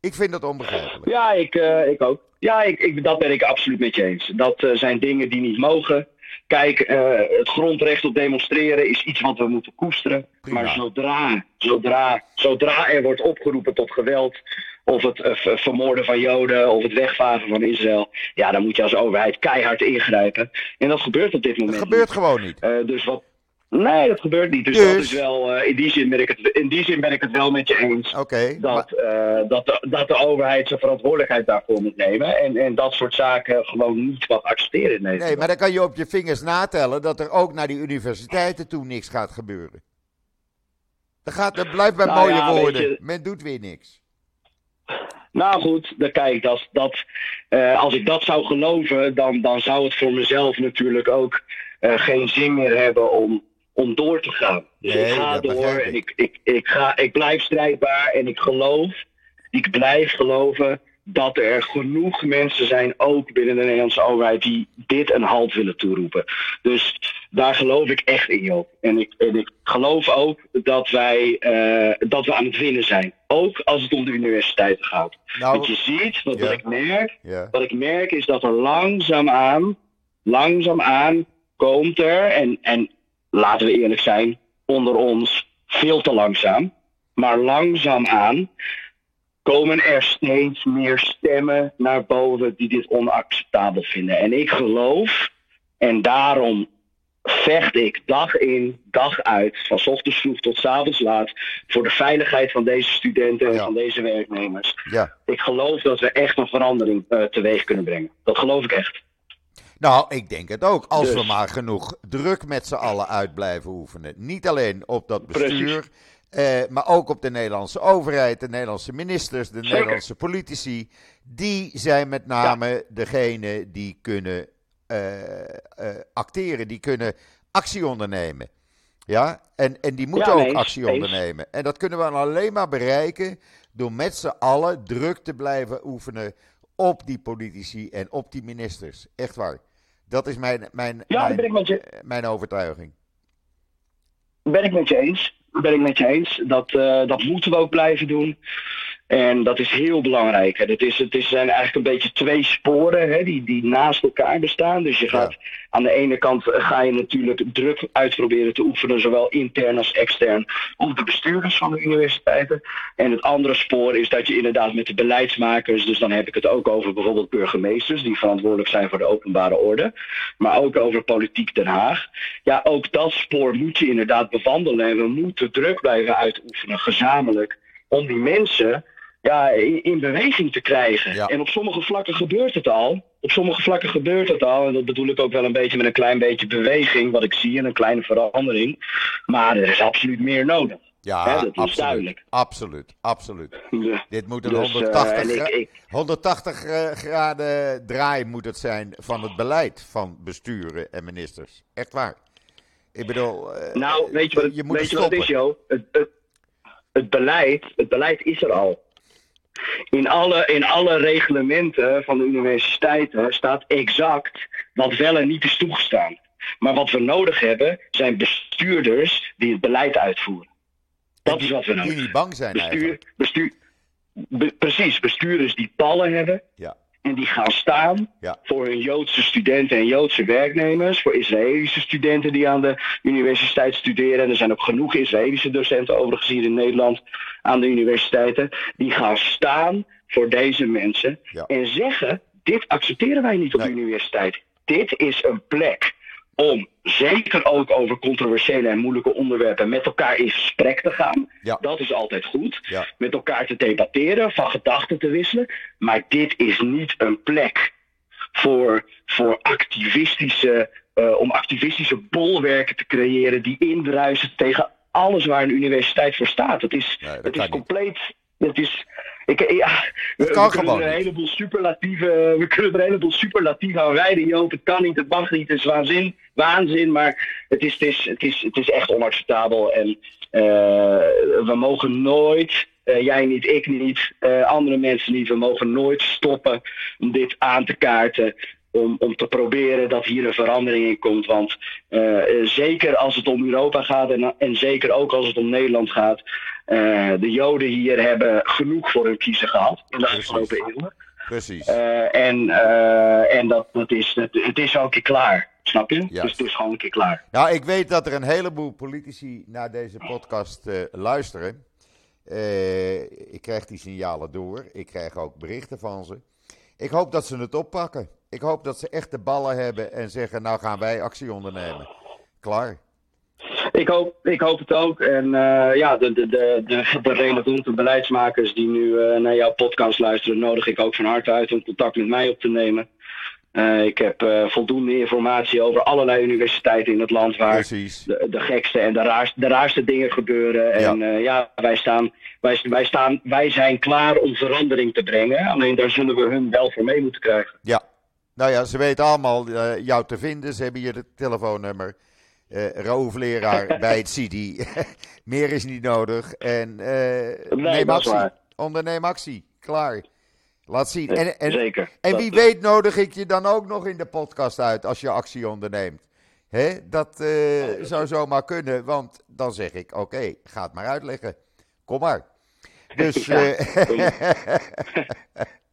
A: Ik vind dat onbegrijpelijk.
B: Ja, ik, eh, ik ook. Ja, ik, ik, dat ben ik absoluut met je eens. Dat eh, zijn dingen die niet mogen. Kijk, eh, het grondrecht op demonstreren is iets wat we moeten koesteren.
A: Prima.
B: Maar zodra, zodra, zodra er wordt opgeroepen tot geweld, of het vermoorden van Joden, of het wegvagen van Israël, ja, dan moet je als overheid keihard ingrijpen. En dat gebeurt op dit
A: Dat
B: moment.
A: gebeurt gewoon niet.
B: dus wat. Nee, dat gebeurt niet. Dus,
A: Dus-
B: dat is wel, eh, in, die zin ben ik het, in die zin ben ik het wel met je eens
A: Oké,
B: dat,
A: maar-
B: eh, dat, de, dat de overheid zijn verantwoordelijkheid daarvoor moet nemen. En, en dat soort zaken gewoon niet mag accepteren in Nederland.
A: Nee, maar dan kan je op je vingers natellen dat er ook naar die universiteiten toe niks gaat gebeuren. Dat, gaat, dat blijft bij
B: Nou
A: mooie
B: ja,
A: woorden.
B: je-
A: Men doet weer niks.
B: Nou goed, dan kijk, dat, dat, eh, als ik dat zou geloven, dan, dan zou het voor mezelf natuurlijk ook geen zin meer hebben om, om door te gaan. Dus
A: Nee,
B: ik ga door
A: ik.
B: en ik, ik, ik, ga, ik blijf strijdbaar en ik geloof, ik blijf geloven dat er genoeg mensen zijn, ook binnen de Nederlandse overheid, die dit een halt willen toeroepen. Dus daar geloof ik echt in, Joop. En ik, en ik geloof ook dat wij eh, dat we aan het winnen zijn. Ook als het om de universiteiten gaat. Want je
A: Nou,
B: ziet, wat, ik merk, wat ik merk is dat er langzaamaan, langzaamaan komt er, en, en laten we eerlijk zijn, onder ons veel te langzaam, maar langzaamaan komen er steeds meer stemmen naar boven die dit onacceptabel vinden. En ik geloof, en daarom vecht ik dag in, dag uit, van ochtends vroeg tot 's avonds laat, voor de veiligheid van deze studenten en
A: Ja.
B: van deze werknemers.
A: ja.
B: Ik geloof dat we echt een verandering eh, teweeg kunnen brengen. Dat geloof ik echt.
A: Nou, ik denk het ook. Als we
B: Dus-
A: maar genoeg druk met z'n allen uit blijven oefenen. Niet alleen op dat bestuur, eh, maar ook op de Nederlandse overheid, de Nederlandse ministers, de
B: Zeker.
A: Nederlandse politici. Die zijn met name degene die kunnen eh, eh, acteren, die kunnen actie ondernemen. Ja, en, en die moeten
B: Ja,
A: ook
B: eens,
A: actie
B: eens.
A: ondernemen. En dat kunnen we alleen maar bereiken door met z'n allen druk te blijven oefenen op die politici en op die ministers. Echt waar. Dat is mijn, mijn,
B: Ja,
A: mijn,
B: ben ik met je,
A: mijn overtuiging.
B: ben ik met je eens. Ben ik met je eens. Dat, eh, dat moeten we ook blijven doen. En dat is heel belangrijk. hè. Het, is, het is, zijn eigenlijk een beetje twee sporen hè, die, die naast elkaar bestaan. Dus je gaat aan de ene kant eh, ga je natuurlijk druk uitproberen te oefenen, zowel intern als extern, op de bestuurders van de universiteiten. En het andere spoor is dat je inderdaad met de beleidsmakers, dus dan heb ik het ook over bijvoorbeeld burgemeesters, die verantwoordelijk zijn voor de openbare orde, maar ook over politiek Den Haag. Ja, ook dat spoor moet je inderdaad bewandelen en we moeten druk blijven uitoefenen, gezamenlijk, om die mensen ja, in, in beweging te krijgen.
A: Ja.
B: En op sommige vlakken gebeurt het al. Op sommige vlakken gebeurt het al. En dat bedoel ik ook wel een beetje met een klein beetje beweging, wat ik zie, en een kleine verandering. Maar er is absoluut meer nodig.
A: Ja,
B: Hè, dat is
A: absoluut.
B: duidelijk.
A: Absoluut, absoluut.
B: Ja.
A: Dit moet een
B: Dus, eh,
A: 180,
B: en ik-
A: gra-
B: ik-
A: 180 eh, graden draai moet het zijn van het beleid van besturen en ministers. Echt waar. Ik bedoel, eh,
B: Nou, weet je wat,
A: je moet
B: weet je
A: het
B: wat het
A: stoppen.
B: is, Jo? Het, het, het, beleid, het beleid is er al. In alle, in alle reglementen van de universiteiten staat exact wat wel en niet is toegestaan. Maar wat we nodig hebben zijn bestuurders die het beleid uitvoeren. Dat
A: die,
B: is wat we nodig
A: Die niet bang zijn
B: Bestuur,
A: eigenlijk.
B: bestuur, be- precies, bestuurders die pallen hebben
A: Ja,
B: en die gaan staan
A: Ja.
B: voor hun Joodse studenten en Joodse werknemers, voor Israëlische studenten die aan de universiteit studeren. En er zijn ook genoeg Israëlische docenten overigens hier in Nederland aan de universiteiten. Die gaan staan voor deze mensen
A: Ja.
B: en zeggen: dit accepteren wij niet op
A: Nee.
B: de universiteit. Dit is een plek om zeker ook over controversiële en moeilijke onderwerpen met elkaar in gesprek te gaan.
A: Ja.
B: Dat is altijd goed.
A: Ja.
B: Met elkaar te debatteren, van gedachten te wisselen. Maar dit is niet een plek voor, voor activistische, eh, om activistische bolwerken te creëren die indruisen tegen alles waar een universiteit voor staat. Het is,
A: Nee, dat
B: het is compleet. Het is. Ik, ja, we,
A: kan
B: we kunnen er een heleboel superlatieven. We kunnen er een heleboel superlatieven aan wijden. Joop, het kan niet, het mag niet, het is waanzin, waanzin. Maar het is, het is, het is, het is echt onacceptabel. En eh, we mogen nooit, eh, jij niet, ik niet, eh, andere mensen niet, we mogen nooit stoppen om dit aan te kaarten. Om, om te proberen dat hier een verandering in komt. Want eh, zeker als het om Europa gaat en, en zeker ook als het om Nederland gaat. eh, de Joden hier hebben genoeg voor hun kiezen gehad in de afgelopen eeuwen.
A: precies.
B: Eh, en en dat, dat is, het, het is al een keer klaar. Snap je? Dus het is gewoon een keer klaar.
A: Nou, ik weet dat er een heleboel politici naar deze podcast luisteren. Ik krijg die signalen door. Ik krijg ook berichten van ze. Ik hoop dat ze het oppakken. Ik hoop dat ze echt de ballen hebben en zeggen: Nou gaan wij actie ondernemen. Klaar.
B: Ik hoop, ik hoop het ook. En eh, ja, de, de, de, de, de relevante beleidsmakers die nu eh, naar jouw podcast luisteren, nodig ik ook van harte uit om contact met mij op te nemen. Eh, ik heb voldoende informatie over allerlei universiteiten in het land waar de, de gekste en de raarste, de raarste dingen gebeuren. En ja, ja wij, staan, wij, wij, staan, wij zijn klaar om verandering te brengen. Alleen daar zullen we hun wel voor mee moeten krijgen.
A: Ja. Nou ja, ze weten allemaal eh, jou te vinden. Ze hebben hier het telefoonnummer. Eh Raouf Leraar (laughs) bij het CD. (laughs) Meer is niet nodig. En eh, neem
B: dat is
A: actie. Onderneem actie. Klaar. Laat zien. En, en,
B: Zeker.
A: En
B: Dat-
A: wie weet nodig ik je dan ook nog in de podcast uit als je actie onderneemt. Hè? Dat zou zomaar kunnen, want dan zeg ik, oké, ga het maar uitleggen. Kom maar. (laughs) Dus,
B: Ja,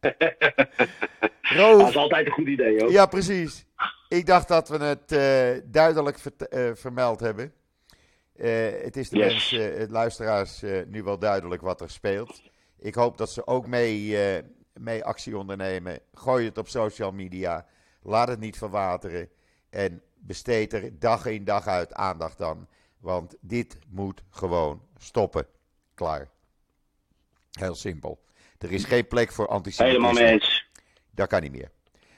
B: (laughs)
A: eh
B: dat
A: Roof,
B: is altijd een goed idee, hoor.
A: ja precies. Ik dacht dat we het eh, duidelijk eh, vermeld hebben. Eh, het is de
B: Yes.
A: mensen, het luisteraars, nu wel duidelijk wat er speelt. Ik hoop dat ze ook mee, mee actie ondernemen. Gooi het op social media. Laat het niet verwateren. En besteed er dag in dag uit aandacht aan. Want dit moet gewoon stoppen. Klaar. Heel simpel. Er is geen plek voor antisemitisme.
B: Helemaal mee eens.
A: Dat kan niet meer.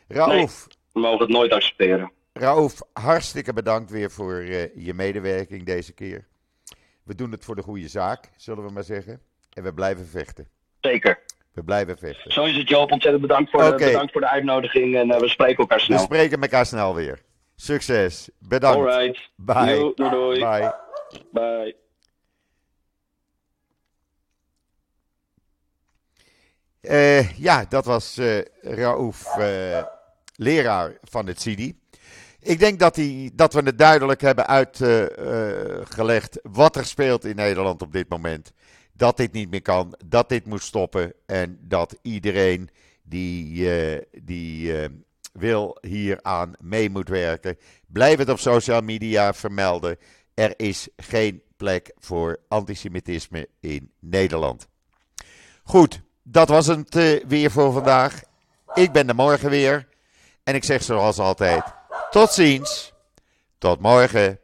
A: Raouf,
B: We mogen het nooit accepteren.
A: Raouf, hartstikke bedankt weer voor eh, je medewerking deze keer. We doen het voor de goede zaak, zullen we maar zeggen. En we blijven vechten.
B: Zeker.
A: We blijven vechten.
B: Zo is het, Joop. Ontzettend bedankt voor, de, bedankt voor de uitnodiging. En eh, we spreken elkaar
A: We
B: snel.
A: spreken elkaar snel weer. Succes. Bedankt.
B: Alright.
A: Bye.
B: Yo, doei, doei.
A: Bye.
B: Bye.
A: Eh, ja, dat was eh Raouf, eh, leraar van het CIDI. Ik denk dat, dat we het duidelijk hebben uitgelegd wat er speelt in Nederland op dit moment. Dat dit niet meer kan, dat dit moet stoppen en dat iedereen die, die wil hieraan mee moet werken. Blijf het op social media vermelden. Er is geen plek voor antisemitisme in Nederland. Goed, dat was het eh, weer voor vandaag. Ik ben er morgen weer. En ik zeg zoals altijd: tot ziens. Tot morgen.